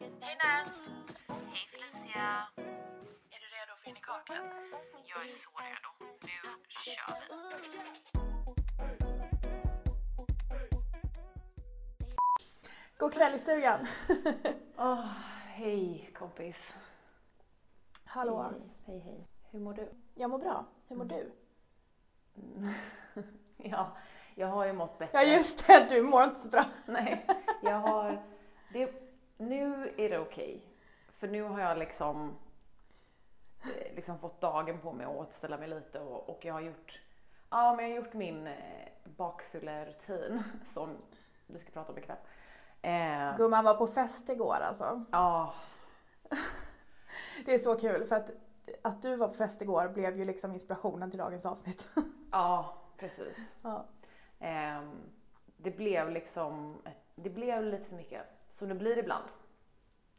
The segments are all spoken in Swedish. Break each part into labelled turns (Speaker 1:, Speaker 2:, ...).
Speaker 1: Hej Nats!
Speaker 2: Hej Felicia!
Speaker 1: Är du redo för in i kaklet?
Speaker 2: Jag är så redo. Nu kör vi!
Speaker 1: God kväll i stugan!
Speaker 3: Åh, hej kompis.
Speaker 1: Hallå!
Speaker 3: Hej, hej, hej. Hur mår du?
Speaker 1: Jag mår bra. Hur mår du?
Speaker 3: Ja, jag har ju mått bättre.
Speaker 1: Ja just det, du mår inte så bra.
Speaker 3: Nej, jag har... Det, nu är det okej. För nu har jag liksom, eh, liksom fått dagen på mig att återställa mig lite och, och jag har gjort... Ja, men jag har gjort min eh, bakfyllerutin som vi ska prata om ikväll. Eh,
Speaker 1: Gumman var på fest igår alltså.
Speaker 3: ja,
Speaker 1: Det är så kul för att, att du var på fest igår blev ju liksom inspirationen till dagens avsnitt.
Speaker 3: ja, precis.
Speaker 1: Ja.
Speaker 3: Ehm, det blev liksom, det blev lite för mycket, som det blir ibland.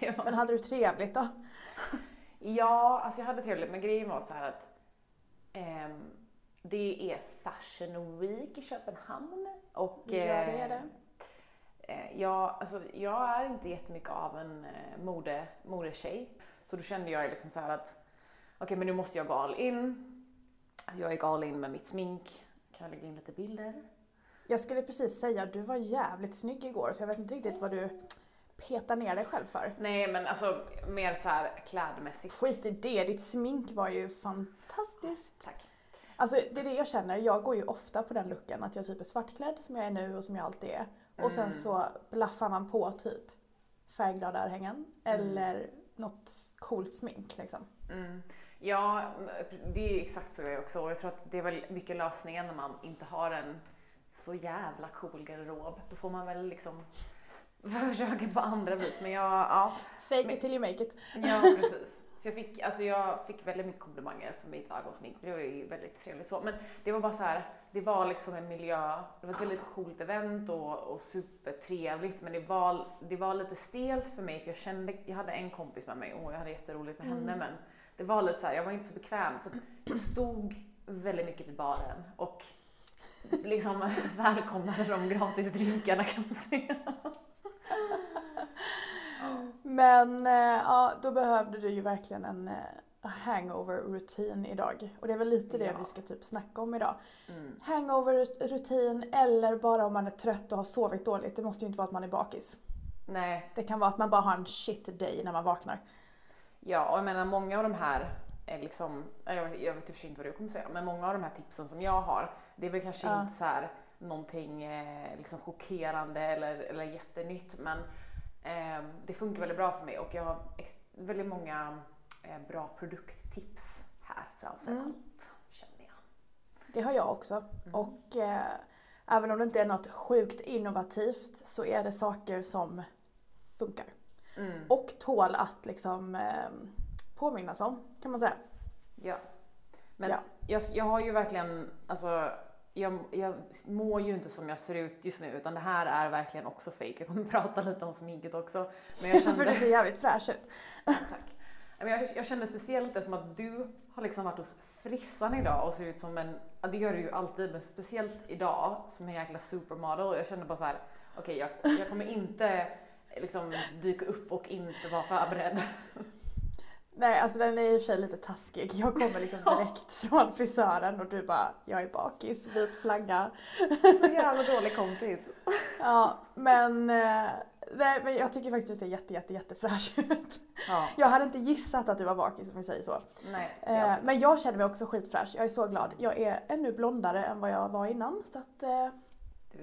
Speaker 3: det var,
Speaker 1: Men hade du trevligt då?
Speaker 3: ja, alltså jag hade trevligt, men grejen var så här att ehm, det är Fashion Week i Köpenhamn och
Speaker 1: Ja, det är det.
Speaker 3: eh, jag, alltså, jag är inte jättemycket av en eh, mode, modetjej. Så då kände jag liksom så här att okej, men nu måste jag gå all in. Alltså, jag gick all in med mitt smink. Kan jag lägga in lite bilder?
Speaker 1: Jag skulle precis säga att du var jävligt snygg igår så jag vet inte riktigt vad du petar ner dig själv för.
Speaker 3: Nej men alltså mer så här klädmässigt.
Speaker 1: Skit i det, ditt smink var ju fantastiskt.
Speaker 3: Tack.
Speaker 1: Alltså det är det jag känner, jag går ju ofta på den looken att jag typ är svartklädd som jag är nu och som jag alltid är. Och sen
Speaker 3: Mm.
Speaker 1: så blaffar man på typ färgglada örhängen eller något coolt smink liksom.
Speaker 3: Mm. Ja, det är exakt så jag är också. Och jag tror att det är väl mycket lösningen när man inte har en så jävla cool garderob. Då får man väl liksom försöka på andra vis. Men jag, ja.
Speaker 1: Fake
Speaker 3: Men-
Speaker 1: it till you make it.
Speaker 3: Ja, precis. Så jag fick, alltså jag fick väldigt mycket komplimanger för mitt ögonsmink. Det var ju väldigt trevligt så. Men det var bara så här, det var liksom en miljö, det var ett väldigt coolt event och, och supertrevligt. Men det var, det var lite stelt för mig för jag kände, jag hade en kompis med mig och jag hade jätteroligt med henne. Men det var lite så här, jag var inte så bekväm. Så jag stod väldigt mycket vid baren och liksom välkomnade de gratis drinkarna kan man säga.
Speaker 1: Men eh, ja, då behövde du ju verkligen en eh, hangover-rutin idag. Och det är väl lite det
Speaker 3: Ja.
Speaker 1: vi ska typ snacka om idag.
Speaker 3: Mm.
Speaker 1: Hangover-rutin eller bara om man är trött och har sovit dåligt. Det måste ju inte vara att man är bakis.
Speaker 3: Nej,
Speaker 1: Det kan vara att man bara har en shit day när man vaknar.
Speaker 3: Ja, och jag menar många av de här är liksom, jag vet, jag vet inte vad du kommer säga, men många av de här tipsen som jag har, det är väl kanske
Speaker 1: Ja.
Speaker 3: inte så här någonting eh, liksom chockerande eller, eller jättenytt, men eh, det funkar väldigt bra för mig och jag har väldigt många eh, bra produkttips här framför
Speaker 1: Mm.
Speaker 3: allt, känner jag.
Speaker 1: Det har jag också.
Speaker 3: Mm.
Speaker 1: Och eh, även om det inte är något sjukt innovativt så är det saker som funkar.
Speaker 3: Mm.
Speaker 1: Och tål att liksom eh, påminnas om, kan man säga.
Speaker 3: Ja. Men
Speaker 1: Ja.
Speaker 3: Jag, jag har ju verkligen, alltså jag, jag mår ju inte som jag ser ut just nu utan det här är verkligen också fake. Jag kommer prata lite om sminket också. Men jag
Speaker 1: För
Speaker 3: kände,
Speaker 1: det ser jävligt fräsch ut.
Speaker 3: tack. Jag, jag kände speciellt det som att du har liksom varit hos frissan idag och ser ut som en, det gör du ju alltid, men speciellt idag som en jäkla supermodel. Och jag kände bara så här, okej jag, jag kommer inte liksom dyka upp och inte vara förberedd.
Speaker 1: Nej, alltså den är i och för sig lite taskig. Jag kommer liksom direkt från frisören och du bara, jag är bakis, vit flagga.
Speaker 3: Så jävla dålig kompis.
Speaker 1: Ja, men, eh, nej, men jag tycker faktiskt du ser jätte, jätte, jättefräsch ut.
Speaker 3: Ja,
Speaker 1: Jag hade inte gissat att du var bakis om vi säger så.
Speaker 3: nej.
Speaker 1: Eh, Men jag känner mig också skitfräsch. Jag är så glad. Jag är ännu blondare än vad jag var innan. Så att, eh,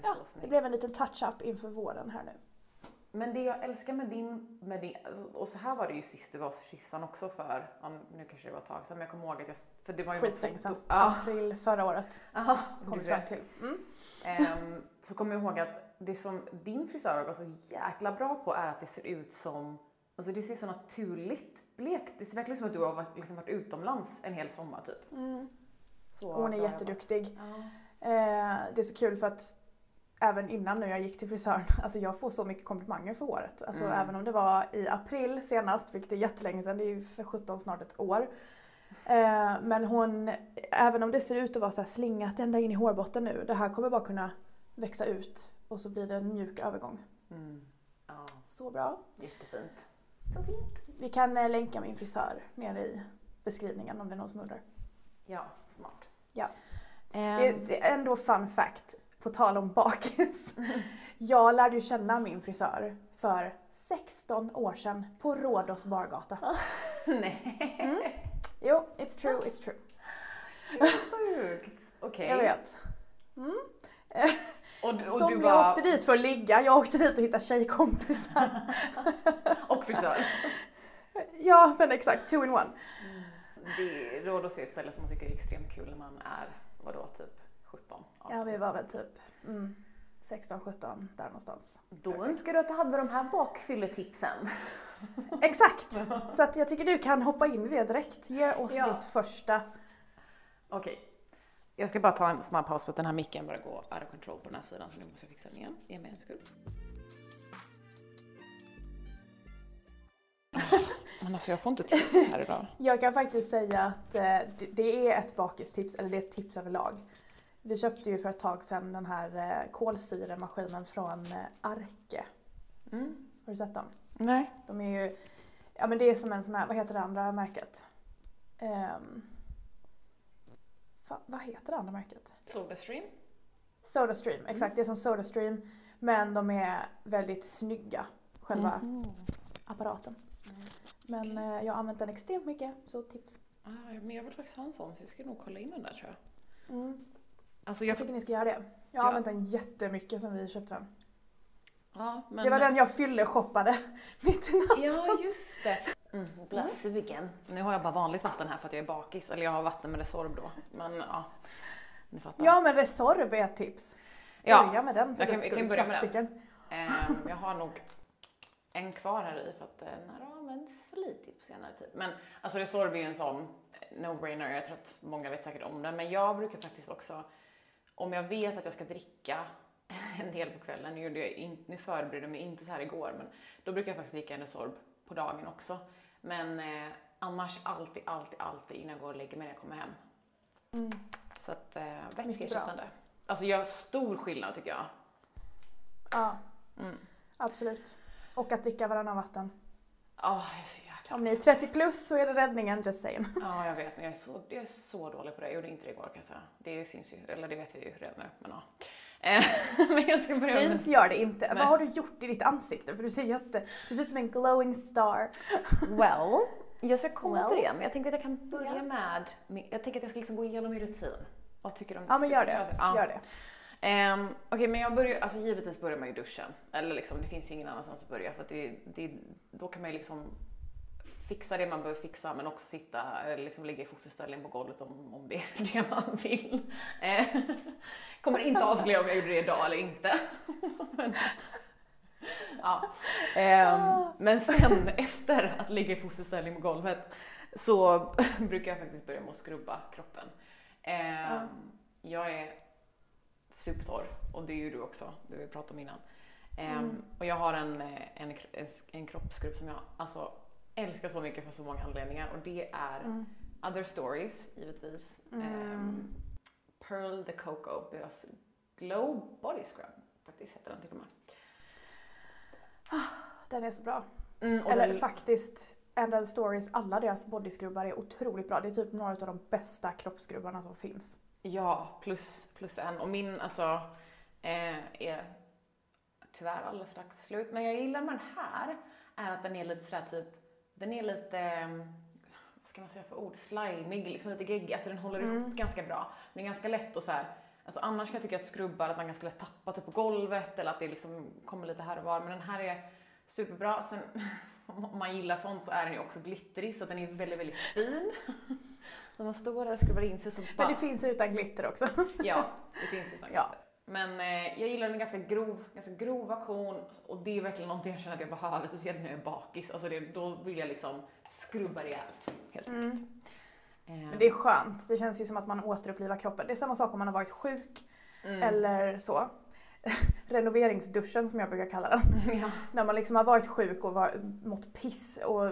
Speaker 1: ja, det blev en liten touch-up inför våren här nu.
Speaker 3: Men det jag älskar med din, med din, och så här var det ju sist du var hos frissan också för, ja, nu kanske det var ett tag sedan, men jag kommer ihåg att jag, för det var ju
Speaker 1: Skitlänge sedan.
Speaker 3: Ja,
Speaker 1: April förra året
Speaker 3: aha,
Speaker 1: kom vi fram till. Mm.
Speaker 3: Ehm, så kommer jag ihåg att det som din frisör var så jäkla bra på är att det ser ut som, alltså det ser så naturligt blekt. Det ser verkligen ut som att du har varit, liksom varit utomlands en hel sommar typ.
Speaker 1: Mm. Hon är jätteduktig.
Speaker 3: Ja.
Speaker 1: Eh, det är så kul för att även innan nu jag gick till frisören, alltså jag får så mycket komplimanger för håret. Alltså
Speaker 3: Mm.
Speaker 1: även om det var i april senast, vilket är jättelänge sedan, det är ju för 17 snart ett år. Eh, men hon, även om det ser ut att vara så här slingat ända in i hårbotten nu, det här kommer bara kunna växa ut och så blir det en mjuk övergång.
Speaker 3: Mm. Ja,
Speaker 1: Så bra.
Speaker 3: jättefint. Så fint.
Speaker 1: Vi kan eh, länka min frisör nere i beskrivningen om det är någon som undrar.
Speaker 3: Ja, smart.
Speaker 1: Ja.
Speaker 3: Ehm,
Speaker 1: Det, det är ändå fun fact, på tal om bakis. Jag lärde ju känna min frisör för 16 år sedan på Rhodos bargata.
Speaker 3: nej,
Speaker 1: Jo, it's true, it's true.
Speaker 3: sjukt. Okej.
Speaker 1: Jag vet.
Speaker 3: Och, och
Speaker 1: Som
Speaker 3: du
Speaker 1: jag
Speaker 3: var...
Speaker 1: åkte dit för att ligga, jag åkte dit och hitta tjejkompisar.
Speaker 3: Och frisör.
Speaker 1: ja, men exakt, two in one.
Speaker 3: Det Rhodos är ett ställe som man tycker är extremt kul när man är, vadå, typ 17?
Speaker 1: Ja, vi var väl typ mm, 16, 17 där någonstans.
Speaker 3: Då önskar du att du hade de här bakfylletipsen.
Speaker 1: Exakt! Så att jag tycker du kan hoppa in i det direkt. Ge oss
Speaker 3: Ja.
Speaker 1: ditt första.
Speaker 3: Okej. Jag ska bara ta en snabb paus för att den här micken börjar gå out of control på den här sidan så nu måste jag fixa den igen. Ge mig en sekund. Men alltså jag får inte tid här idag.
Speaker 1: Jag kan faktiskt säga att eh, det, det är ett bakistips, eller det är ett tips överlag. Vi köpte ju för ett tag sedan den här eh, kolsyremaskinen från eh, Arke.
Speaker 3: Mm.
Speaker 1: Har du sett dem?
Speaker 3: Nej.
Speaker 1: De är ju, ja men det är som en sån här, vad heter det andra märket? Um, vad heter det andra märket?
Speaker 3: Sodastream?
Speaker 1: Sodastream, exakt. Det är som Sodastream. Men de är väldigt snygga, själva
Speaker 3: Mhm.
Speaker 1: apparaten. Men eh, jag har använt den extremt mycket, så tips.
Speaker 3: Ah, men jag vill faktiskt ha en sån så jag ska nog kolla in den där tror jag.
Speaker 1: Mm.
Speaker 3: Alltså
Speaker 1: Jag
Speaker 3: jag...
Speaker 1: tycker ni ska göra det. Jag
Speaker 3: Ja.
Speaker 1: har använt den jättemycket sen vi köpte den.
Speaker 3: Ja, men...
Speaker 1: Det var den jag fylle shoppade mitt i natten.
Speaker 3: Ja, just det. Mm, jag blir sugen. Nu har jag bara vanligt vatten här för att jag är bakis. Eller jag har vatten med Resorb då. Men ja, ni fattar.
Speaker 1: Ja men Resorb är ett tips.
Speaker 3: Ja,
Speaker 1: Börja med den för
Speaker 3: jag kan- jag kan börja med den. Ehm, jag har nog en kvar här i för att eh, den har använts för lite på senare tid. Men alltså Resorb är ju en sån no-brainer. Jag tror att många vet säkert om den. Men jag brukar faktiskt också, om jag vet att jag ska dricka en del på kvällen, nu, gjorde jag in, nu förberedde jag mig inte så här igår, men då brukar jag faktiskt dricka en Resorb på dagen också. Men eh, annars alltid, alltid, alltid innan jag går och lägger mig när jag kommer hem.
Speaker 1: Mm.
Speaker 3: Så att eh, vätskeersättande. Alltså gör stor skillnad tycker jag.
Speaker 1: Ja,
Speaker 3: Mm.
Speaker 1: absolut. Och att dricka varannan vatten.
Speaker 3: Ja, jag är så jäkla
Speaker 1: Om ni är 30 plus så är det räddningen, just saying.
Speaker 3: Ja, jag vet, men jag är så, jag är så dålig på det. Jag gjorde inte det igår kan jag säga. Det syns ju, eller det vet vi ju redan nu, men ja. Eh, men jag ska börja med...
Speaker 1: Syns gör det inte.
Speaker 3: Nej.
Speaker 1: Vad har du gjort i ditt ansikte? För du ser jätte... Du ser ut som en glowing star.
Speaker 3: Well, jag ska komma
Speaker 1: Well.
Speaker 3: till det, men jag tänkte att jag kan börja
Speaker 1: Ja.
Speaker 3: med, med- jag tänker att jag ska liksom gå igenom min rutin. Vad tycker du om
Speaker 1: Ja men gör det.
Speaker 3: Ja.
Speaker 1: Gör det.
Speaker 3: Ehm, Okej, men jag börjar, alltså givetvis börjar man ju duschen. Eller liksom, det finns ju ingen annanstans att börja för att det, det, då kan man ju liksom fixa det man behöver fixa men också sitta eller liksom ligga i fosterställning på golvet om, om det är det man vill. Eh, kommer inte avslöja om jag gjorde det idag eller inte. men, ja. Ehm, men sen efter att ligga i fosterställning på golvet så brukar jag faktiskt börja med att skrubba kroppen. Ehm, Jag är supertorr och det är ju du också, det vi pratade om innan. Ehm,
Speaker 1: Mm.
Speaker 3: Och jag har en, en, en, kroppsskrubb som jag alltså, älskar så mycket för så många anledningar och det är
Speaker 1: Mm.
Speaker 3: Other Stories givetvis.
Speaker 1: Mm.
Speaker 3: Ehm, Pearl the Coco, deras Glow Body Scrub faktiskt heter den till och med.
Speaker 1: Den är så bra.
Speaker 3: Mm,
Speaker 1: Eller
Speaker 3: den-
Speaker 1: faktiskt, Ended Stories, alla deras bodyskrubbar är otroligt bra. Det är typ några av de bästa kroppsskrubbarna som finns.
Speaker 3: Ja, plus, plus en. Och min alltså eh, är tyvärr alldeles strax slut. Men jag gillar med den här är att den är lite sådär typ, den är lite, vad ska man säga för ord, slimig, liksom lite geggig. Alltså den håller
Speaker 1: Mm.
Speaker 3: ganska bra. Men det är ganska lätt och så här. Alltså annars kan jag tycka att skrubbar, att man ganska lätt tappar typ på golvet eller att det liksom kommer lite här och var. Men den här är superbra. Sen om man gillar sånt så är den ju också glittrig så att den är väldigt, väldigt fin. När man står där och skrubbar in sig så bara...
Speaker 1: Men det finns utan glitter också.
Speaker 3: Ja, det finns utan
Speaker 1: Ja.
Speaker 3: glitter. Men eh, jag gillar den ganska grov, ganska grova kon och det är verkligen någonting jag känner att jag behöver, speciellt när jag är bakis. Alltså det, då vill jag liksom skrubba rejält. Helt.
Speaker 1: Mm.
Speaker 3: Eh,
Speaker 1: det är skönt. Det känns ju som att man återupplivar kroppen. Det är samma sak om man har varit sjuk
Speaker 3: mm.
Speaker 1: eller så. Renoveringsduschen som jag brukar kalla den.
Speaker 3: ja.
Speaker 1: När man liksom har varit sjuk och var, mått piss och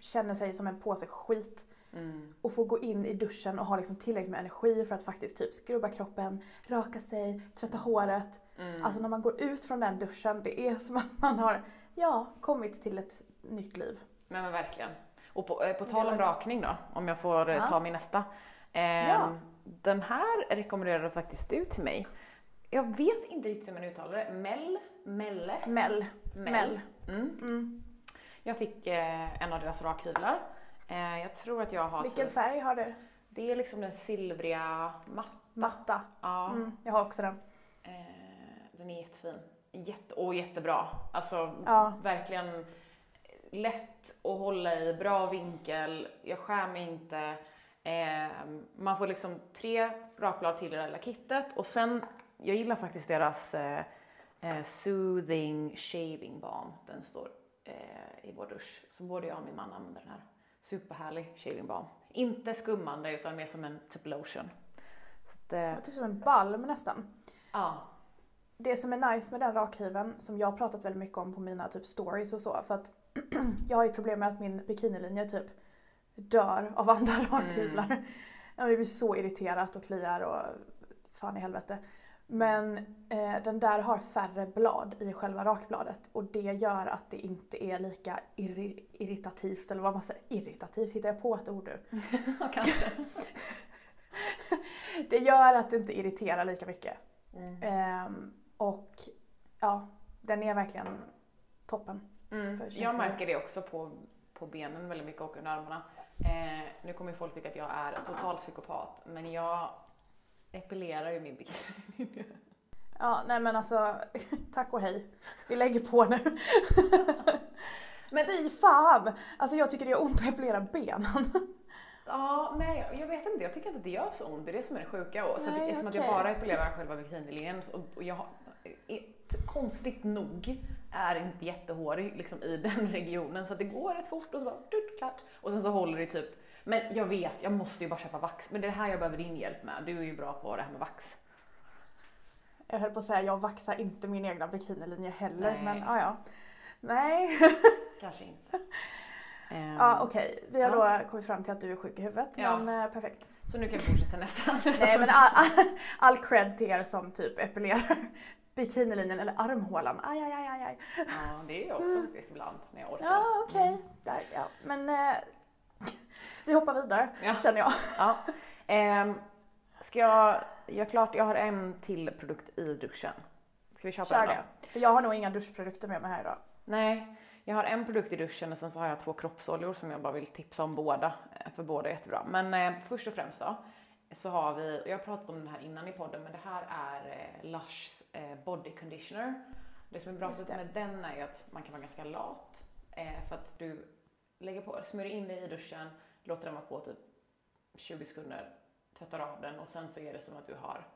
Speaker 1: känner sig som en påse skit.
Speaker 3: Mm.
Speaker 1: Och få gå in i duschen och ha liksom tillräckligt med energi för att faktiskt typ skrubba kroppen, raka sig, tvätta håret.
Speaker 3: Mm.
Speaker 1: Alltså när man går ut från den duschen, det är som att man har ja, kommit till ett nytt liv.
Speaker 3: Men, men verkligen. Och på, eh, på tal om rakning då, om jag får eh,
Speaker 1: Ja.
Speaker 3: ta min nästa. Ehm,
Speaker 1: Ja.
Speaker 3: Den här rekommenderade faktiskt du till mig. Jag vet inte riktigt hur man uttalar det. Mel? Melle?
Speaker 1: Mel.
Speaker 3: Mel.
Speaker 1: Mel.
Speaker 3: Mm.
Speaker 1: Mm.
Speaker 3: Jag fick eh, en av deras rakhyvlar. Eh, jag tror att jag har
Speaker 1: Vilken
Speaker 3: typ,
Speaker 1: färg har du?
Speaker 3: Det är liksom den silvriga matt.
Speaker 1: Matta.
Speaker 3: Ja.
Speaker 1: Mm, jag har också den.
Speaker 3: Eh, den är jättefin. Jätte, och jättebra. Alltså
Speaker 1: Ja.
Speaker 3: verkligen lätt att hålla i, bra vinkel, jag skär mig inte. Eh, man får liksom tre rakblad till det här lilla kittet och sen, jag gillar faktiskt deras eh, eh, Soothing Shaving Balm. Den står eh, i vår dusch. Så både jag och min man använder den här. Superhärlig shaving balm. Inte skummande utan mer som en typ lotion. Så att, eh,
Speaker 1: Det typ som en balm nästan.
Speaker 3: ja.
Speaker 1: Det som är nice med den rakhyveln, som jag har pratat väldigt mycket om på mina typ stories och så, för att jag har ju problem med att min bikinilinje typ dör av andra rakhyvlar. Jag blir så irriterat och kliar och fan i helvete. Men eh, den där har färre blad i själva rakbladet och det gör att det inte är lika irri- irritativt, eller vad man säger, irritativt, hittar jag på ett ord nu?
Speaker 3: Kanske.
Speaker 1: Det gör att det inte irriterar lika mycket.
Speaker 3: Mm.
Speaker 1: Ehm, och ja, den är verkligen toppen.
Speaker 3: Mm. Jag märker det också på, på benen väldigt mycket och under armarna. Eh, nu kommer folk tycka att jag är total psykopat, men jag epilerar ju min bikini.
Speaker 1: Ja, nej men alltså, tack och hej. Vi lägger på nu.
Speaker 3: Men-
Speaker 1: Fy fan! Alltså jag tycker det gör ont att epilera benen.
Speaker 3: ja, nej, jag vet inte. Jag tycker inte det gör så ont. Det är det som är det sjuka. Och, så att,
Speaker 1: Nej,
Speaker 3: eftersom att jag bara epilerar själva bikinilinjen och, och jag konstigt nog är inte jättehårig liksom, i den regionen så att det går rätt fort och så bara klart. Och sen så håller det typ men jag vet, jag måste ju bara köpa vax. Men det är det här jag behöver din hjälp med. Du är ju bra på det här med vax.
Speaker 1: Jag höll på att säga, jag vaxar inte min egna bikinilinje heller.
Speaker 3: Nej.
Speaker 1: Men ja, ja. Nej.
Speaker 3: Kanske inte. Ehm,
Speaker 1: Ja okej, vi har
Speaker 3: Ja.
Speaker 1: då kommit fram till att du är sjuk i huvudet.
Speaker 3: Ja.
Speaker 1: Men eh, perfekt.
Speaker 3: Så nu kan vi fortsätta nästa.
Speaker 1: Nej men all, all, all cred till er som typ epilerar bikinilinjen eller armhålan. Aj, aj, aj, aj.
Speaker 3: Ja, det är jag också faktiskt ibland när jag orkar.
Speaker 1: Ja okej. Där, Ja. Men eh, vi hoppar vidare
Speaker 3: Ja.
Speaker 1: känner jag.
Speaker 3: Ja. Ehm, ska jag göra klart? Jag har en till produkt i duschen. Ska vi köpa
Speaker 1: Kör
Speaker 3: den då?
Speaker 1: det. För jag har nog inga duschprodukter med mig här idag.
Speaker 3: Nej, jag har en produkt i duschen och sen så har jag två kroppsoljor som jag bara vill tipsa om båda. eh, För båda är jättebra. Men eh, först och främst då så har vi, jag har pratat om den här innan i podden, men det här är eh, Lushs eh, Body Conditioner. Det som är bra
Speaker 1: det.
Speaker 3: med den är ju att man kan vara ganska lat. Eh, för att du lägger på, smörjer in dig i duschen, låter den vara på typ 20 sekunder, tvättar av den och sen så är det som att du har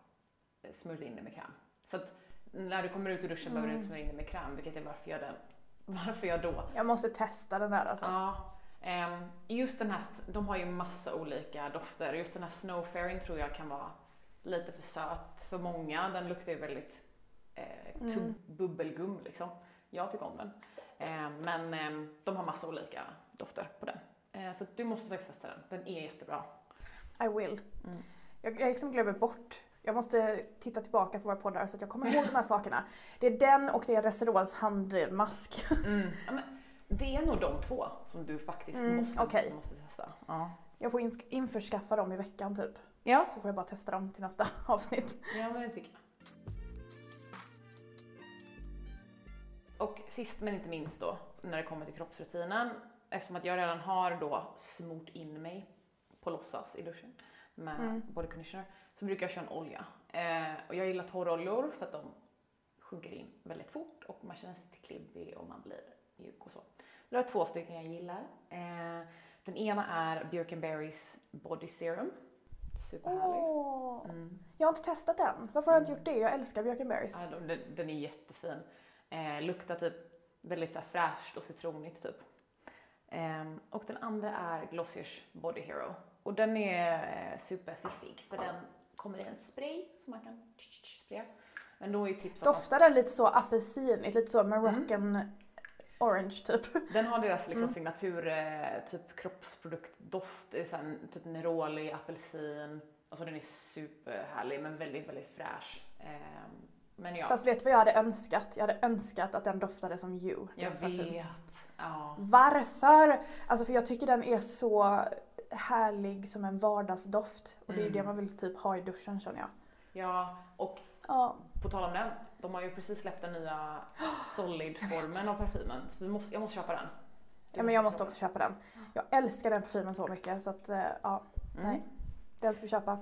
Speaker 3: eh, smörjt in dig med kräm. Så att när du kommer ut ur duschen behöver du inte smörja in dig med kräm, vilket är varför jag, den, varför jag då
Speaker 1: Jag måste testa den där alltså.
Speaker 3: Ja. ehm, just den här, de har ju massa olika dofter. Just den här Snowfairing tror jag kan vara lite för söt för många. Den luktar ju väldigt eh,
Speaker 1: Mm.
Speaker 3: bubbelgum liksom. Jag tycker om den. Ehm, men ehm, de har massa olika dofter på den. Eh, så du måste faktiskt testa den. Den är jättebra.
Speaker 1: I will.
Speaker 3: Mm.
Speaker 1: Jag, jag liksom glömmer bort. Jag måste titta tillbaka på våra poddar så att jag kommer ihåg de här sakerna. Det är den och det är Residols handmask.
Speaker 3: Ja, men det är nog de två som du faktiskt
Speaker 1: Mm,
Speaker 3: måste,
Speaker 1: okej.
Speaker 3: måste testa. Ja.
Speaker 1: Jag får ins- införskaffa dem i veckan typ.
Speaker 3: Ja.
Speaker 1: Så får jag bara testa dem till nästa avsnitt.
Speaker 3: Ja, men det tycker jag. Och sist men inte minst då, när det kommer till kroppsrutinen, eftersom att jag redan har då smort in mig på låtsas i duschen med
Speaker 1: Mm.
Speaker 3: body conditioner, så brukar jag köra en olja. Eh, och jag gillar torroljor för att de sjunker in väldigt fort och man känner sig lite klibbig och man blir mjuk och så. Det är två stycken jag gillar. Eh, den ena är Björkenberrys Body Serum. Superhärlig. Mm.
Speaker 1: Jag har inte testat den. Varför har jag inte gjort det? Jag älskar Björkenberries.
Speaker 3: Ja, de- den, den är jättefin. Eh, luktar typ väldigt så här, fräscht och citronigt typ. Ehm, och den andra är Glossiers Body Hero. Och den är eh, superfiffig för den kommer i en spray som man kan spraya. Men då är ju tips att man-
Speaker 1: Doftar den lite så apelsinigt, lite så Moroccan orange typ?
Speaker 3: Den har deras liksom,
Speaker 1: Mm.
Speaker 3: signatur eh, typ kroppsproduktdoft. Här, typ Neroli, apelsin. Alltså den är superhärlig men väldigt, väldigt fräsch. Ehm, Men ja,
Speaker 1: Fast vet du vad jag hade önskat? Jag hade önskat att den doftade som You.
Speaker 3: jag vet. Ja.
Speaker 1: Varför? Alltså för jag tycker den är så härlig som en vardagsdoft. Och det är ju
Speaker 3: Mm.
Speaker 1: det man vill typ ha i duschen känner jag.
Speaker 3: ja, och
Speaker 1: Ja.
Speaker 3: på tal om den, de har ju precis släppt den nya solid-formen av parfymen. Så måste, jag måste köpa den. Du
Speaker 1: ja men jag måste också köpa den. Jag älskar den parfymen så mycket så att eh, ja,
Speaker 3: Mm.
Speaker 1: nej. Den ska vi köpa.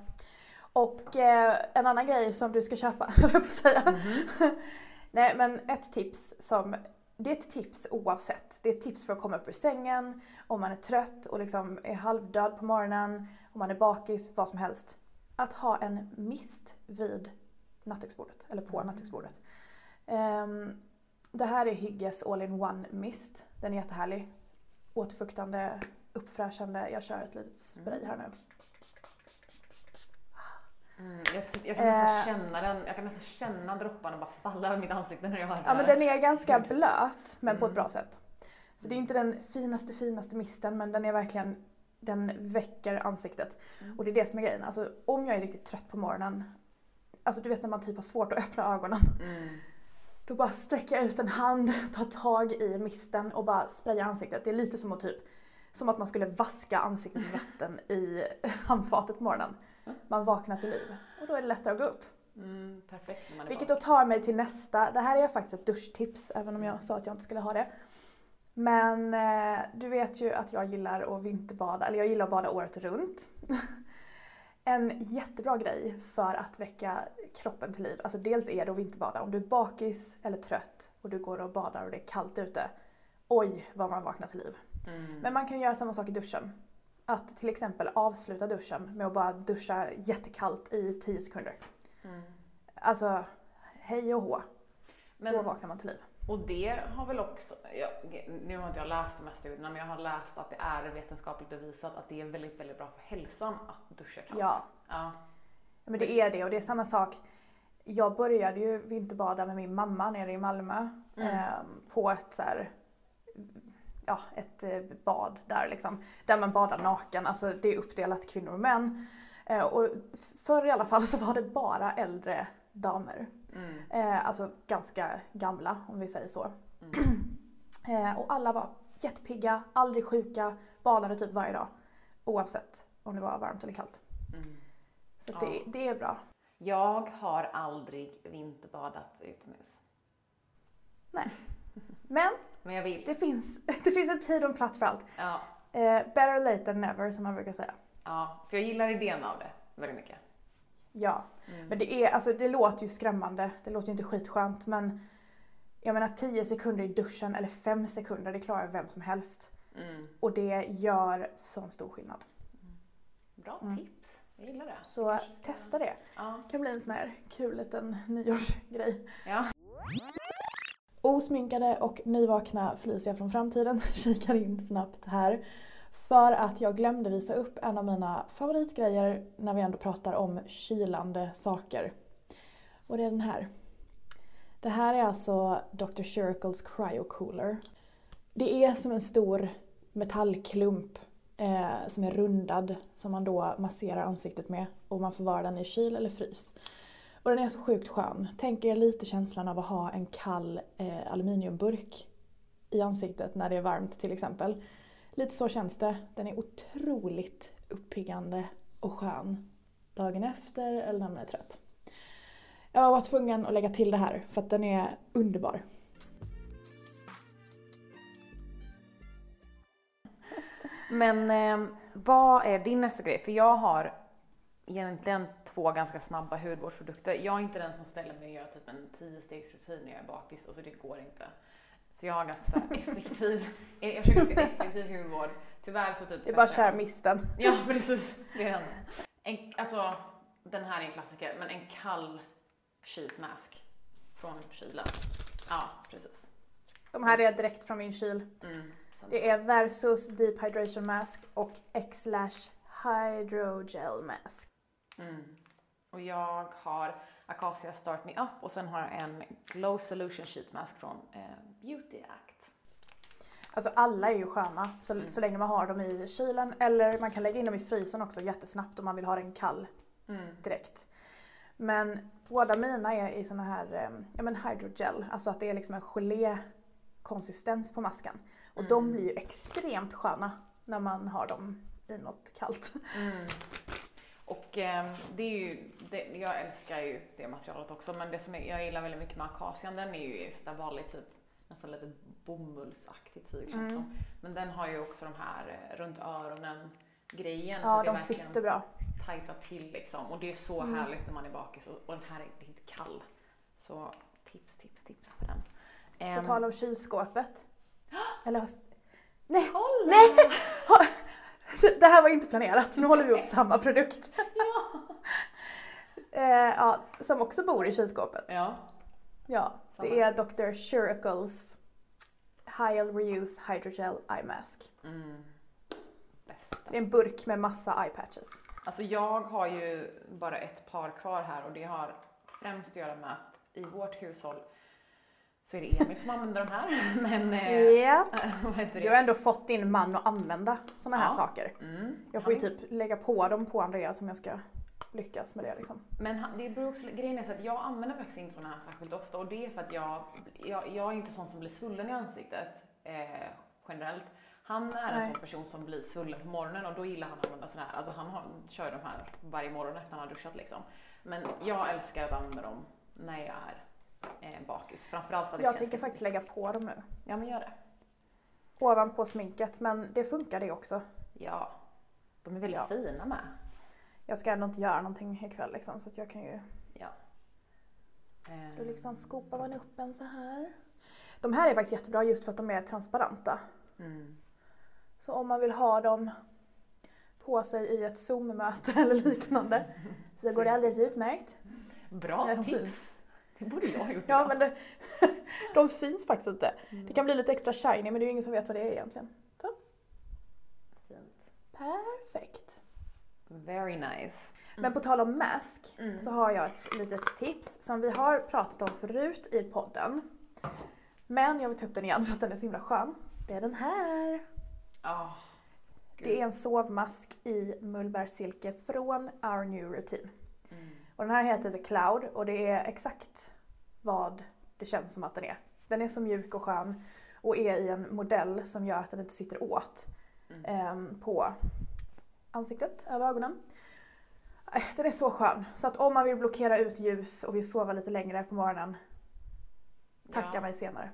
Speaker 1: Och eh, en annan grej som du ska köpa, höll jag på att säga.
Speaker 3: Mhm.
Speaker 1: Nej men ett tips som, det är ett tips oavsett. Det är ett tips för att komma upp ur sängen, om man är trött och liksom är halvdöd på morgonen, om man är bakis, vad som helst. Att ha en mist vid nattduksbordet, eller på nattduksbordet. Ehm, det här är Hygges All-in-One Mist. Den är jättehärlig. Återfuktande, uppfräschande. Jag kör ett litet spray här nu.
Speaker 3: Mm, jag, ty- jag kan nästan
Speaker 1: Eh.
Speaker 3: känna den, jag kan nästan känna dropparna bara falla över mitt ansikte när jag hör
Speaker 1: Ja men den är ganska blöt men på ett
Speaker 3: Mm.
Speaker 1: bra sätt. Så det är inte den finaste finaste misten men den är verkligen, den väcker ansiktet.
Speaker 3: Mm.
Speaker 1: Och det är det som är grejen. Alltså om jag är riktigt trött på morgonen, alltså du vet när man typ har svårt att öppna ögonen.
Speaker 3: Mm.
Speaker 1: Då bara sträcker jag ut en hand, tar tag i misten och bara sprayar ansiktet. Det är lite som att typ, som att man skulle vaska ansiktet med vatten i handfatet på morgonen. Man vaknar till liv och då är det lättare att gå upp.
Speaker 3: Mm, perfekt
Speaker 1: Vilket då tar mig till nästa. Det här är faktiskt ett duschtips, även om jag sa att jag inte skulle ha det. Men eh, du vet ju att jag gillar att vinterbada, eller jag gillar att bada året runt. en jättebra grej för att väcka kroppen till liv. Alltså dels är det att vinterbada. Om du är bakis eller trött och du går och badar och det är kallt ute. Oj vad man vaknar till liv.
Speaker 3: Mm.
Speaker 1: Men man kan göra samma sak i duschen. Att till exempel avsluta duschen med att bara duscha jättekallt i 10 sekunder.
Speaker 3: Mm.
Speaker 1: Alltså, hej och hå. Då
Speaker 3: Men,
Speaker 1: vaknar man till liv.
Speaker 3: och det har väl också, jag, nu har inte jag läst de här studierna, men jag har läst att det är vetenskapligt bevisat att det är väldigt, väldigt bra för hälsan att duscha kallt.
Speaker 1: Ja,
Speaker 3: ja.
Speaker 1: men det är det och det är samma sak. Jag började ju vinterbada med min mamma nere i Malmö
Speaker 3: Mm.
Speaker 1: ehm, på ett så här, ja, ett eh, bad där liksom. Där man badar naken, alltså det är uppdelat kvinnor och män. Eh, och förr i alla fall så var det bara äldre damer.
Speaker 3: Mm.
Speaker 1: Eh, alltså ganska gamla om vi säger så. eh, och alla var jättepigga, aldrig sjuka, badade typ varje dag. Oavsett om det var varmt eller kallt.
Speaker 3: Mm.
Speaker 1: Så
Speaker 3: Ja.
Speaker 1: det, det är bra.
Speaker 3: Jag har aldrig vinterbadat utomhus.
Speaker 1: Men
Speaker 3: Men jag vill.
Speaker 1: det finns, det finns en tid och en plats för allt.
Speaker 3: Ja,
Speaker 1: Eh, better late than never som man brukar säga.
Speaker 3: ja, för jag gillar idén av det väldigt mycket.
Speaker 1: Ja,
Speaker 3: Mm.
Speaker 1: men det, är, alltså, det låter ju skrämmande. Det låter ju inte skitskönt men jag menar 10 sekunder i duschen eller 5 sekunder, det klarar vem som helst.
Speaker 3: Mm.
Speaker 1: Och det gör sån stor skillnad.
Speaker 3: Bra
Speaker 1: Mm.
Speaker 3: tips. Jag gillar det.
Speaker 1: Så
Speaker 3: kanske
Speaker 1: testa det.
Speaker 3: Ja.
Speaker 1: Det kan bli en sån här kul liten nyårsgrej.
Speaker 3: ja.
Speaker 1: Osminkade och nyvakna Felicia från framtiden kikar in snabbt här. För att jag glömde visa upp en av mina favoritgrejer när vi ändå pratar om kylande saker. Och det är den här. Det här är alltså Dr. Circle's Cryo Cooler. Det är som en stor metallklump eh, som är rundad som man då masserar ansiktet med och man förvarar den i kyl eller frys. Och den är så sjukt skön. Tänk er lite känslan av att ha en kall eh, aluminiumburk i ansiktet när det är varmt till exempel. Lite så känns det. Den är otroligt uppiggande och skön dagen efter eller när man är trött. Jag var tvungen att lägga till det här för att den är underbar.
Speaker 3: Men eh, vad är din nästa grej? För jag har egentligen två ganska snabba hudvårdsprodukter. Jag är inte den som ställer mig och gör typ en 10-stegsrutin när jag är bakis, alltså det går inte. Så jag har ganska så här effektiv, jag försöker ganska effektiv hudvård. Tyvärr så typ
Speaker 1: Det är bara kär misten.
Speaker 3: Ja precis, det är den. En, alltså, den här är en klassiker, men en kall sheet mask från kylen. Ja, precis.
Speaker 1: De här är direkt från min kyl.
Speaker 3: Mm.
Speaker 1: Det är Versus Deep Hydration Mask och X-Lash Hydrogel Mask.
Speaker 3: Mm. Och jag har Acacia Start Me Up och sen har jag en Glow Solution Sheet Mask från eh, Beauty Act.
Speaker 1: Alltså alla är ju sköna så,
Speaker 3: Mm.
Speaker 1: så länge man har dem i kylen eller man kan lägga in dem i frysen också jättesnabbt om man vill ha den kall
Speaker 3: Mm.
Speaker 1: direkt. Men båda mina är i såna här eh, ja, men hydrogel, alltså att det är liksom en gelékonsistens på masken. Och de
Speaker 3: Mm.
Speaker 1: blir ju extremt sköna när man har dem i något kallt.
Speaker 3: Och eh, det är ju, det, jag älskar ju det materialet också men det som är, jag gillar väldigt mycket med akacian den är ju sådär vanlig typ nästan lite bomullsaktig tyg känns
Speaker 1: Mm.
Speaker 3: som. Men den har ju också de här eh, runt öronen grejen.
Speaker 1: Ja, de sitter bra.
Speaker 3: tajtar till liksom. Och det är så
Speaker 1: Mm.
Speaker 3: härligt när man är bakis och, och den här är riktigt kall. Så tips, tips, tips på den.
Speaker 1: På
Speaker 3: Ehm,
Speaker 1: tal om kylskåpet. Eller Nej,
Speaker 3: kolla!
Speaker 1: nej! Det här var inte planerat, nu håller vi upp samma produkt. eh, ja, som också bor i kylskåpet.
Speaker 3: Ja.
Speaker 1: Ja, det är Dr. Shuricles Hyal Reuth Hydrogel Eye Mask.
Speaker 3: Mm. Bäst.
Speaker 1: Det är en burk med massa eye patches.
Speaker 3: Alltså jag har ju bara ett par kvar här och det har främst att göra med att i vårt hushåll så är det Emil som använder de här. Men eh,
Speaker 1: Ja.
Speaker 3: vad heter
Speaker 1: Du har
Speaker 3: det?
Speaker 1: ändå fått din man att använda såna här
Speaker 3: Ja.
Speaker 1: saker.
Speaker 3: Mm.
Speaker 1: Jag får ju typ lägga på dem på Andreas om jag ska lyckas med det liksom.
Speaker 3: Men det beror också, grejen är så att jag använder faktiskt inte såna här särskilt ofta och det är för att jag, jag, jag är inte sån som blir svullen i ansiktet eh, generellt. Han är en
Speaker 1: Nej.
Speaker 3: sån person som blir svullen på morgonen och då gillar han att använda såna här. Alltså han har, kör de här varje morgon efter han har duschat liksom. Men jag älskar att använda dem när jag är eh, bakis. Framförallt för att det
Speaker 1: Jag tänker faktiskt lägga på dem nu.
Speaker 3: Ja men gör det.
Speaker 1: Ovanpå sminket, men det funkar det också.
Speaker 3: Ja. De är väldigt
Speaker 1: Ja.
Speaker 3: fina med.
Speaker 1: Jag ska ändå inte göra någonting ikväll liksom, så att jag kan ju
Speaker 3: Ja.
Speaker 1: Så liksom skopar man upp en så här. De här är faktiskt jättebra just för att de är transparenta.
Speaker 3: Mm.
Speaker 1: Så om man vill ha dem på sig i ett Zoom-möte eller liknande så går det alldeles utmärkt.
Speaker 3: Bra
Speaker 1: de
Speaker 3: tips! Det borde jag ha gjort
Speaker 1: Ja men det, de syns faktiskt inte. Det kan bli lite extra shiny men det är ju ingen som vet vad det är egentligen.
Speaker 3: Fint.
Speaker 1: Perfekt.
Speaker 3: Very nice.
Speaker 1: Men på tal om mask
Speaker 3: Mm.
Speaker 1: så har jag ett litet tips som vi har pratat om förut i podden. Men jag vill ta upp den igen för att den är så himla skön. Det är den här.
Speaker 3: Ja.
Speaker 1: Det är en sovmask i mullbärssilke från Our New Routine. Och den här heter The Cloud och det är exakt vad det känns som att den är. Den är så mjuk och skön och är i en modell som gör att den inte sitter åt
Speaker 3: Mm.
Speaker 1: ehm, på ansiktet, över ögonen. Eh, Den är så skön. Så att om man vill blockera ut ljus och vill sova lite längre på morgonen, tacka
Speaker 3: ja.
Speaker 1: mig senare.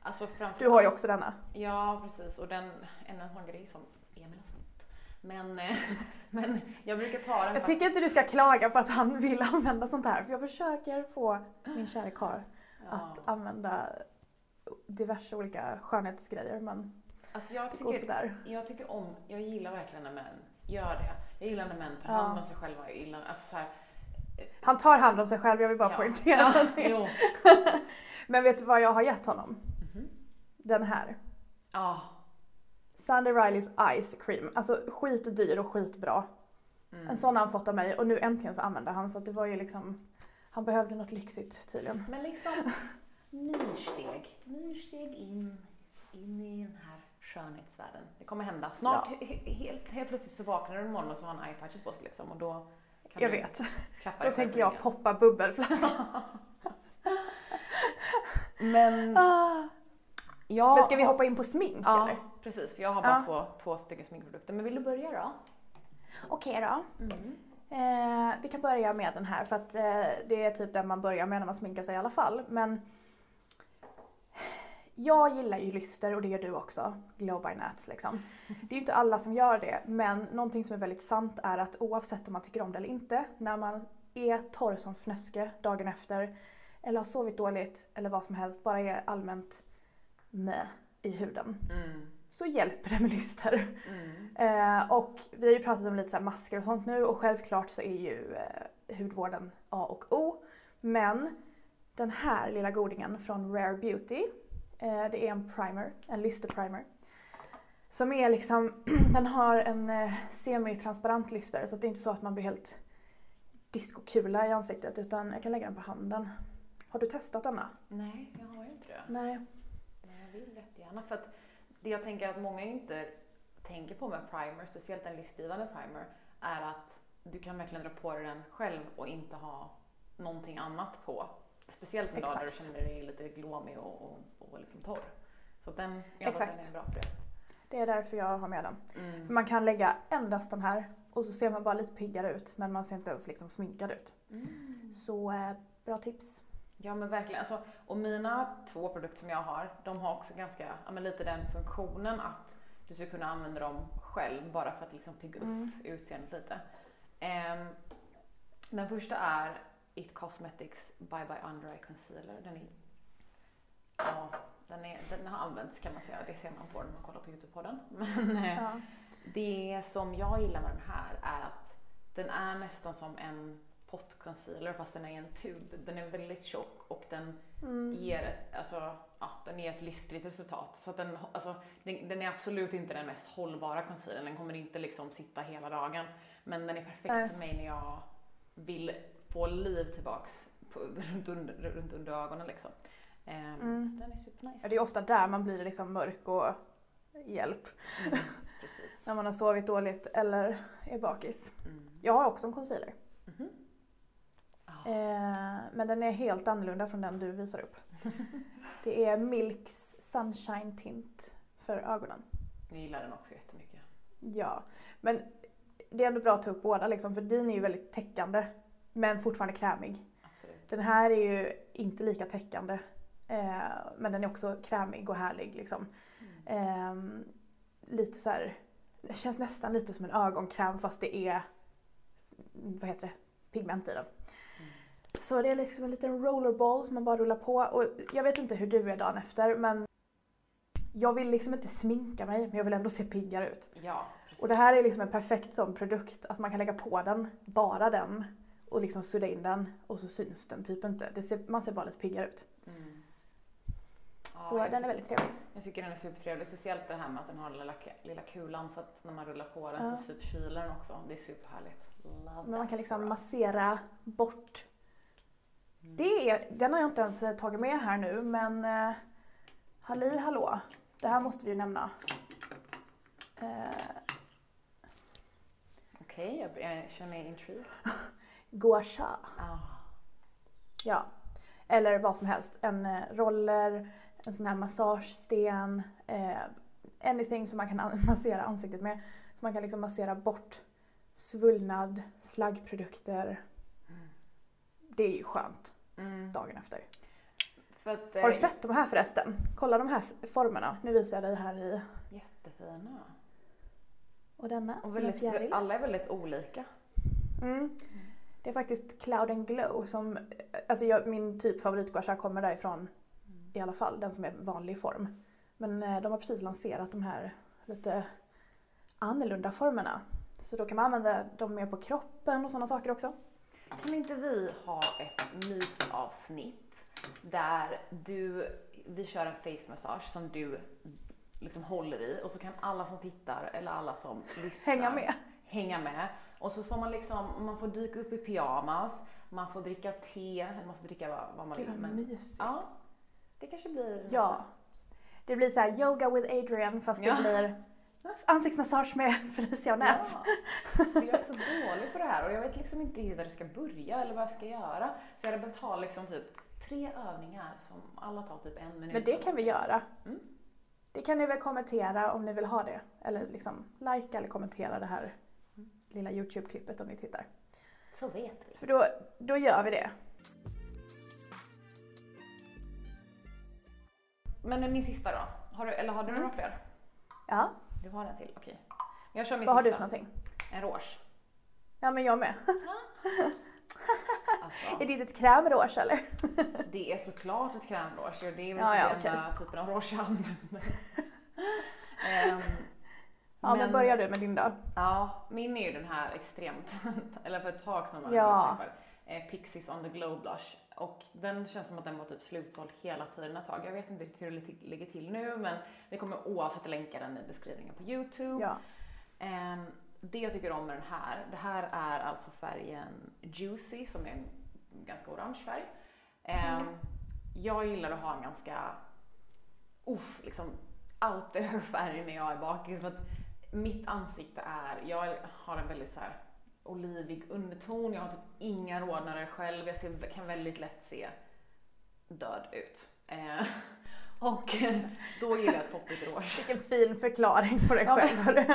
Speaker 3: Alltså
Speaker 1: Du har ju också denna.
Speaker 3: Ja, precis. Och den, en, en sån grej som Emil har. Men, eh, men jag brukar ta den
Speaker 1: Jag tycker inte du ska klaga på att han vill använda sånt här för jag försöker få min kära karl
Speaker 3: ja.
Speaker 1: att använda diverse olika skönhetsgrejer men
Speaker 3: alltså jag,
Speaker 1: det går
Speaker 3: tycker,
Speaker 1: sådär.
Speaker 3: jag tycker om, jag gillar verkligen när män gör det. Jag gillar när män tar
Speaker 1: Ja.
Speaker 3: hand om sig själva. Jag gillar, alltså så här,
Speaker 1: Han tar hand om sig själv, jag vill bara
Speaker 3: ja.
Speaker 1: poängtera
Speaker 3: ja,
Speaker 1: det. Men vet du vad jag har gett honom?
Speaker 3: Mhm.
Speaker 1: Den här.
Speaker 3: Ja.
Speaker 1: Sandy Rileys Ice Cream. Alltså skitdyr och skitbra.
Speaker 3: Mm.
Speaker 1: En sån har han fått av mig och nu äntligen så använder han så det var ju liksom Han behövde något lyxigt tydligen.
Speaker 3: Men liksom myrsteg. Myrsteg in, in i den här skönhetsvärlden. Det kommer hända. Snart, he- helt, helt plötsligt så vaknar du en morgon och så har han eyepatches på sig liksom och då kan
Speaker 1: Jag
Speaker 3: du
Speaker 1: vet.
Speaker 3: klappa
Speaker 1: Då tänker jag poppa bubbelflaska.
Speaker 3: Men,
Speaker 1: Ah.
Speaker 3: Ja,
Speaker 1: Men ska vi hoppa in på smink
Speaker 3: Ja,
Speaker 1: eller?
Speaker 3: precis. För jag har bara
Speaker 1: Ja.
Speaker 3: två, två stycken sminkprodukter. Men vill du börja då?
Speaker 1: Okej då.
Speaker 3: Mm.
Speaker 1: Eh, vi kan börja med den här för att eh, det är typ den man börjar med när man sminkar sig i alla fall. Men jag gillar ju lyster och det gör du också. Glow by Nats liksom. Det är ju inte alla som gör det men någonting som är väldigt sant är att oavsett om man tycker om det eller inte, när man är torr som fnöske dagen efter eller har sovit dåligt eller vad som helst, bara är allmänt med i huden,
Speaker 3: Mm.
Speaker 1: så hjälper det med lyster.
Speaker 3: Mm.
Speaker 1: Eh, och vi har ju pratat om lite så masker och sånt nu och självklart så är ju eh, hudvården A och O. Men den här lilla godingen från Rare Beauty, eh, det är en primer, en lysterprimer. Som är liksom, den har en eh, semi-transparent lyster så det är inte så att man blir helt diskokula i ansiktet utan jag kan lägga den på handen. Har du testat denna?
Speaker 3: Nej, jag har ju inte det.
Speaker 1: Nej.
Speaker 3: Vill jättegärna. För att det jag tänker att många inte tänker på med primer, speciellt en lystgivande primer, är att du kan verkligen dra på dig den själv och inte ha någonting annat på. Speciellt där du känner dig lite glåmig och, och, och liksom torr. Så den, jag
Speaker 1: Exakt.
Speaker 3: den är bra för det.
Speaker 1: Det är därför jag har med den.
Speaker 3: Mm.
Speaker 1: För man kan lägga endast den här och så ser man bara lite piggare ut men man ser inte ens liksom sminkad ut.
Speaker 3: Mm.
Speaker 1: Så eh, bra tips.
Speaker 3: Ja men verkligen. Alltså, och mina två produkter som jag har, de har också ganska, ja, men lite den funktionen att du ska kunna använda dem själv bara för att liksom pigga upp
Speaker 1: Mm.
Speaker 3: utseendet lite. Ehm, den första är It Cosmetics Bye Bye Under Eye Concealer. Den är, ja, den, är, den har använts kan man säga, det ser man på den när man kollar på Youtube på den. Men eh,
Speaker 1: Ja.
Speaker 3: det som jag gillar med den här är att den är nästan som en pottconcealer fast den är i en tub. Den är väldigt tjock och den
Speaker 1: Mm.
Speaker 3: ger, ett- alltså, ja, den ger ett lystligt resultat. Så den, alltså, den, den är absolut inte den mest hållbara concealern. Den kommer inte liksom sitta hela dagen. Men den är perfekt
Speaker 1: Nej.
Speaker 3: för mig när jag vill få liv tillbaks på, runt, under, runt under ögonen liksom. Ehm,
Speaker 1: Mm.
Speaker 3: Den är supernice.
Speaker 1: Ja, det är ofta där man blir liksom mörk och hjälp.
Speaker 3: Mm.
Speaker 1: När man har sovit dåligt eller är bakis.
Speaker 3: Mm.
Speaker 1: Jag har också en concealer.
Speaker 3: Mhm.
Speaker 1: Eh, men den är helt annorlunda från den du visar upp. Det är Milks Sunshine Tint för ögonen.
Speaker 3: Jag gillar den också jättemycket.
Speaker 1: Ja, men det är ändå bra att ta upp båda liksom, för din är ju väldigt täckande men fortfarande krämig.
Speaker 3: Absolut.
Speaker 1: Den här är ju inte lika täckande eh, men den är också krämig och härlig liksom. Eh, lite så här, det känns nästan lite som en ögonkräm fast det är, vad heter det, pigment i den. Så det är liksom en liten rollerball som man bara rullar på och jag vet inte hur du är dagen efter men jag vill liksom inte sminka mig men jag vill ändå se piggare ut.
Speaker 3: Ja, precis.
Speaker 1: Och det här är liksom en perfekt sån produkt att man kan lägga på den, bara den och liksom sudda in den och så syns den typ inte. Ser, man ser bara lite piggare ut.
Speaker 3: Mm. Ja,
Speaker 1: Så den är väldigt trevlig.
Speaker 3: Jag tycker den är supertrevlig, speciellt det här med att den har den lilla, lilla kulan så att när man rullar på den
Speaker 1: Ja.
Speaker 3: så typ kyler den också. Det är superhärligt. Love
Speaker 1: Men man kan liksom massera bort.
Speaker 3: Mm.
Speaker 1: Det är, den har jag inte ens eh, tagit med här nu men eh, halli hallå. Det här måste vi ju nämna. Eh,
Speaker 3: Okej, jag, jag känner mig intrigued.
Speaker 1: gua sha.
Speaker 3: Ah.
Speaker 1: Ja. Eller vad som helst. En eh, roller, en sån här massagesten, eh, anything som man kan an- massera ansiktet med. Så man kan liksom massera bort svullnad, slaggprodukter. Det är ju skönt
Speaker 3: Mm.
Speaker 1: dagen efter.
Speaker 3: Att,
Speaker 1: Har
Speaker 3: eh,
Speaker 1: du sett de här förresten? Kolla de här formerna. Nu visar jag dig här i.
Speaker 3: Jättefina.
Speaker 1: Och denna
Speaker 3: Och
Speaker 1: som är
Speaker 3: väldigt,
Speaker 1: fjäril.
Speaker 3: alla är väldigt olika.
Speaker 1: Mm. Det är faktiskt Cloud and Glow som, alltså jag, min typ favoritgouache kommer därifrån i alla fall, den som är vanlig form. Men eh, de har precis lanserat de här lite annorlunda formerna. Så då kan man använda dem mer på kroppen och sådana saker också.
Speaker 3: Kan inte vi ha ett mysavsnitt där du, vi kör en face massage som du liksom håller i och så kan alla som tittar eller alla som lyssnar
Speaker 1: Hänga med.
Speaker 3: hänga med. Och så får man liksom, man får dyka upp i pyjamas, man får dricka te, eller man får dricka vad, vad man
Speaker 1: Gud
Speaker 3: vill.
Speaker 1: vad
Speaker 3: Men,
Speaker 1: mysigt.
Speaker 3: ja, det kanske blir
Speaker 1: Ja. Det blir så här yoga with Adrian fast
Speaker 3: Ja.
Speaker 1: det blir ansiktsmassage med Felicia och Nats.
Speaker 3: Ja, jag är så dålig på det här och jag vet liksom inte var det ska börja eller vad jag ska göra. Så jag hade behövt ha liksom typ tre övningar som alla tar typ en minut.
Speaker 1: Men det kan vi göra.
Speaker 3: Mm.
Speaker 1: Det kan ni väl kommentera om ni vill ha det. Eller liksom likea eller kommentera det här lilla Youtube-klippet om ni tittar.
Speaker 3: Så vet vi.
Speaker 1: För då, då gör vi det.
Speaker 3: Men min sista då? Har du, eller har du
Speaker 1: Mm.
Speaker 3: några fler?
Speaker 1: Ja,
Speaker 3: Du har en till, okej. Men Jag kör min
Speaker 1: vad har du
Speaker 3: sista.
Speaker 1: för någonting?
Speaker 3: En rouge.
Speaker 1: Ja men jag med.
Speaker 3: Alltså,
Speaker 1: Är det ett krämrouge eller?
Speaker 3: det är såklart ett krämrouge och det är väl
Speaker 1: Ja, ja,
Speaker 3: typ den enda typen av rouge jag använder. Ehm,
Speaker 1: Ja men, börjar du med din då.
Speaker 3: Ja, min är ju den här extremt, eller för ett tag sedan var
Speaker 1: Ja.
Speaker 3: Eh, Pixies on the glow blush. Och den känns som att den var typ slutsåld hela tiden ett tag. Jag vet inte riktigt hur det li- ligger till nu men vi kommer oavsett länka den i beskrivningen på Youtube.
Speaker 1: Ja.
Speaker 3: Ehm, det jag tycker om med den här, det här är alltså färgen Juicy som är en ganska orange färg. Ehm, Jag gillar att ha en ganska, uff, liksom out there färg när jag är bakis. För att mitt ansikte är, jag har en väldigt så här olivig underton. Jag har typ inga rodnader själv. Jag ser, kan väldigt lätt se död ut. Eh, och då gillar jag ett poppigt rouge.
Speaker 1: Vilken fin förklaring på dig själv.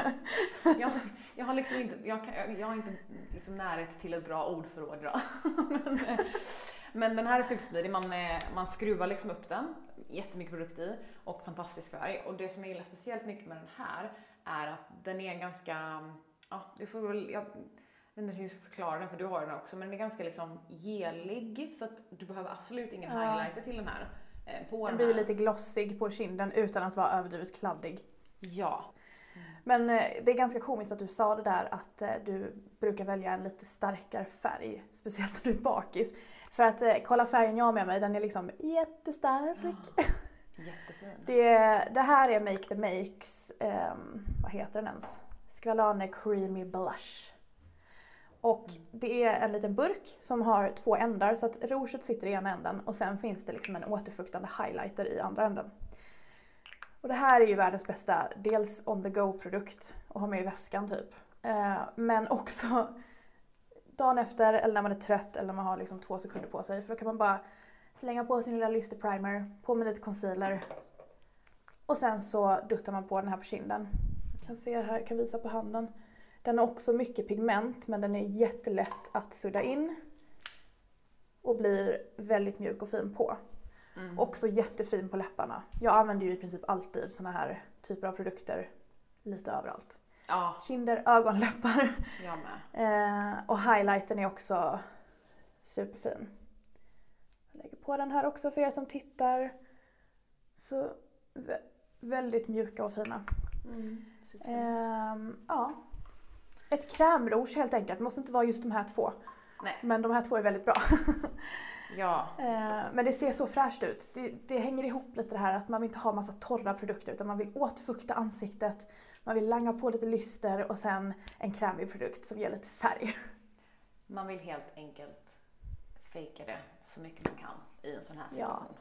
Speaker 3: Jag, jag har liksom inte, jag, kan, jag har inte liksom närhet till ett bra ordförråd idag. men, eh, men den här är supersmidig, man, eh, man skruvar liksom upp den, jättemycket produkt i och fantastisk färg. Och det som jag gillar speciellt mycket med den här är att den är ganska, ja du får väl, jag vet inte hur jag ska förklara den för du har den också, men den är ganska liksom gelig så att du behöver absolut ingen
Speaker 1: Ja.
Speaker 3: highlighter till den här. eh, På
Speaker 1: Den
Speaker 3: den
Speaker 1: blir
Speaker 3: här.
Speaker 1: lite glossig på kinden utan att vara överdrivet kladdig.
Speaker 3: Ja.
Speaker 1: Men eh, det är ganska komiskt att du sa det där att eh, du brukar välja en lite starkare färg, speciellt när du är bakis. För att kolla färgen jag har med mig, den är liksom jättestark.
Speaker 3: Jättefin.
Speaker 1: Det, det här är Make the Makes, ehm, vad heter den ens? Squalane Creamy Blush. Och det är en liten burk som har två ändar så att rouget sitter i ena änden och sen finns det liksom en återfuktande highlighter i andra änden. Och det här är ju världens bästa, dels on the go-produkt att ha med i väskan typ. Eh, men också dagen efter eller när man är trött eller när man har liksom två sekunder på sig för då kan man bara slänga på sin lilla lysterprimer, på med lite concealer och sen så duttar man på den här på kinden. Jag kan se här, jag kan visa på handen. Den har också mycket pigment men den är jättelätt att sudda in och blir väldigt mjuk och fin på.
Speaker 3: Mm.
Speaker 1: Också jättefin på läpparna. Jag använder ju i princip alltid såna här typer av produkter lite överallt.
Speaker 3: Ja,
Speaker 1: Kinder, ögon, läppar.
Speaker 3: jag med.
Speaker 1: Eh, och highlighten är också superfin. Jag lägger på den här också för er som tittar. Så vä- väldigt mjuka och fina.
Speaker 3: Mm.
Speaker 1: Ehm, ja. Ett krämrouge helt enkelt. Det måste inte vara just de här två.
Speaker 3: Nej.
Speaker 1: Men de här två är väldigt bra.
Speaker 3: Ja,
Speaker 1: Eh, Men det ser så fräscht ut. Det, det hänger ihop lite det här att man vill inte ha massa torra produkter utan man vill återfukta ansiktet. Man vill langa på lite lyster och sen en krämig produkt som ger lite färg.
Speaker 3: man vill helt enkelt fejka det så mycket man kan i en sån här
Speaker 1: Ja.
Speaker 3: situation.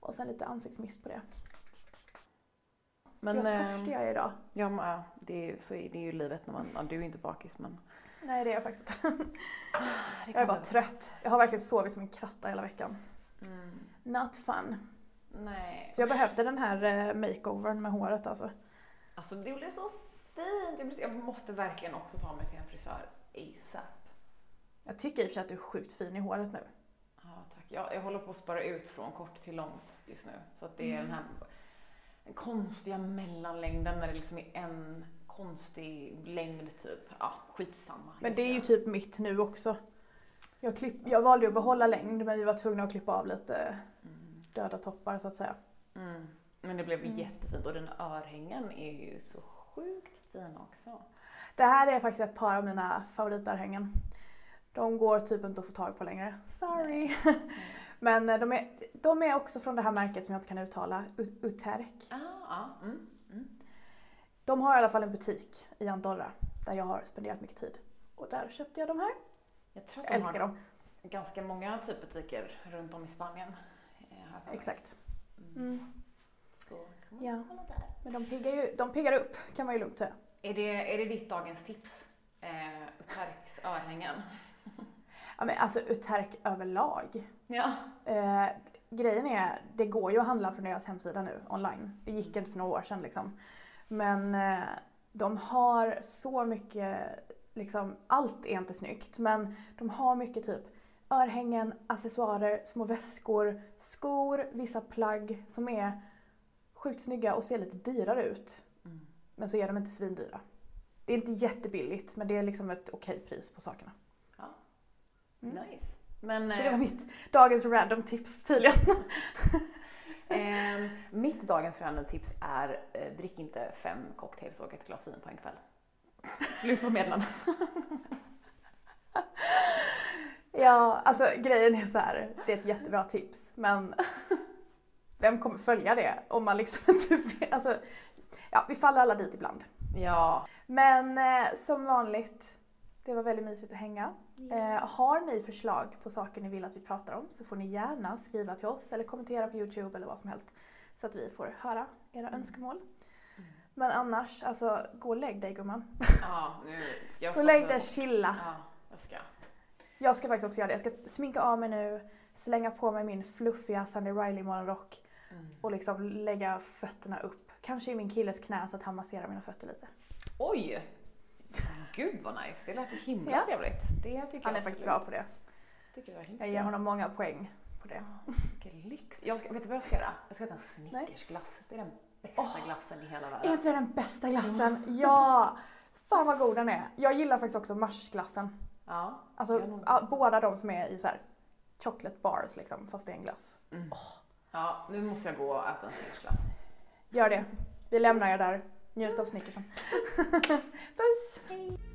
Speaker 1: Och sen lite ansiktsmist på det.
Speaker 3: Men,
Speaker 1: Vad
Speaker 3: eh,
Speaker 1: törstig jag är idag.
Speaker 3: ja, men, det är ju, så är det ju livet när man, ja, du är inte bakis men.
Speaker 1: Nej det är jag faktiskt inte.
Speaker 3: Det
Speaker 1: Jag är bara trött. Jag har verkligen sovit som en kratta hela veckan.
Speaker 3: Mm,
Speaker 1: Not fun.
Speaker 3: nej.
Speaker 1: Så jag behövde den här eh, makeovern med håret alltså.
Speaker 3: Alltså det blev så fint. Jag, måste verkligen också ta mig till en frisör ASAP.
Speaker 1: Jag tycker i och för sig att du är sjukt fin i håret nu.
Speaker 3: Ja, tack. Jag, jag håller på att spara ut från kort till långt just nu. Så att det är
Speaker 1: Mm.
Speaker 3: den här den konstiga mellanlängden när det liksom är en konstig längd typ. Ja, skitsamma.
Speaker 1: Men det är ju typ mitt nu också. Jag, klipp, jag valde att behålla längd men vi var tvungna att klippa av lite
Speaker 3: Mm.
Speaker 1: döda toppar så att säga.
Speaker 3: Mm. Men det blev
Speaker 1: Mm.
Speaker 3: jättefint och den örhängen är ju så sjukt fin också.
Speaker 1: Det här är faktiskt ett par av mina favoritörhängen. De går typ inte att få tag på längre. Sorry. Men eh, de är, de är också från det här märket som jag inte kan uttala, Uterk.
Speaker 3: Ah, mm. Mm.
Speaker 1: De har i alla fall en butik i Andorra där jag har spenderat mycket tid. Och där köpte jag de här.
Speaker 3: Jag tror att
Speaker 1: Jag
Speaker 3: de
Speaker 1: älskar dem.
Speaker 3: ganska många typ butiker runt om i Spanien. eh.
Speaker 1: Exakt.
Speaker 3: Mm.
Speaker 1: Mm.
Speaker 3: Så kan man
Speaker 1: Ja.
Speaker 3: kolla där.
Speaker 1: Men de piggar, ju, de piggar upp kan man ju lugnt säga.
Speaker 3: Är det, är det ditt dagens tips? Eh, Uterks örhängen?
Speaker 1: Ja, men alltså Uterk överlag.
Speaker 3: Ja.
Speaker 1: Eh, grejen är, det går ju att handla från deras hemsida nu online. Det gick inte för några år sedan liksom. Men eh, de har så mycket, liksom, allt är inte snyggt men de har mycket typ örhängen, accessoarer, små väskor, skor, vissa plagg som är sjukt snygga och ser lite dyrare ut.
Speaker 3: Mm.
Speaker 1: Men så är de inte svindyra. Det är inte jättebilligt men det är liksom ett okej pris på sakerna. Mm.
Speaker 3: Nice. Men
Speaker 1: Så det var
Speaker 3: eh,
Speaker 1: mitt dagens random tips tydligen.
Speaker 3: eh, mitt dagens random tips är eh, drick inte fem cocktails och ett glas vin på en kväll. Slut på meddelanden.
Speaker 1: Ja, alltså grejen är så här, det är ett jättebra tips men vem kommer följa det om man liksom inte vet? Alltså, ja, vi faller alla dit ibland.
Speaker 3: Ja.
Speaker 1: Men eh, som vanligt, det var väldigt mysigt att hänga. Eh, har ni förslag på saker ni vill att vi pratar om så får ni gärna skriva till oss eller kommentera på Youtube eller vad som helst så att vi får höra era
Speaker 3: Mm.
Speaker 1: önskemål. Men annars, alltså gå och lägg dig gumman.
Speaker 3: Ja, nu ska jag
Speaker 1: Gå och lägg dig, chilla.
Speaker 3: Ja, jag ska.
Speaker 1: Jag ska faktiskt också göra det. Jag ska sminka av mig nu, slänga på mig min fluffiga Sunday Riley morgonrock
Speaker 3: Mm.
Speaker 1: och liksom lägga fötterna upp. Kanske i min killes knä så att han masserar mina fötter lite.
Speaker 3: Oj! Gud vad nice, det lät himla
Speaker 1: Ja.
Speaker 3: trevligt. Det tycker
Speaker 1: Han är
Speaker 3: jag
Speaker 1: faktiskt bra på det.
Speaker 3: Tycker jag
Speaker 1: Jag ger honom många poäng på det.
Speaker 3: Vilken lyx. Jag ska, vet du vad jag ska göra? Jag ska äta en Snickersglass. Det är den bästa glassen i hela
Speaker 1: Är
Speaker 3: världen.
Speaker 1: inte det den bästa glassen? Ja! Fan vad god den är. Jag gillar faktiskt också marsglassen.
Speaker 3: Ja.
Speaker 1: Alltså ja, båda de som är i så här chocolate bars liksom, fast det är en glass.
Speaker 3: ja, nu måste jag gå och äta en Snickersglass.
Speaker 1: Gör det. Vi lämnar er där. Njut av Snickersen. Puss!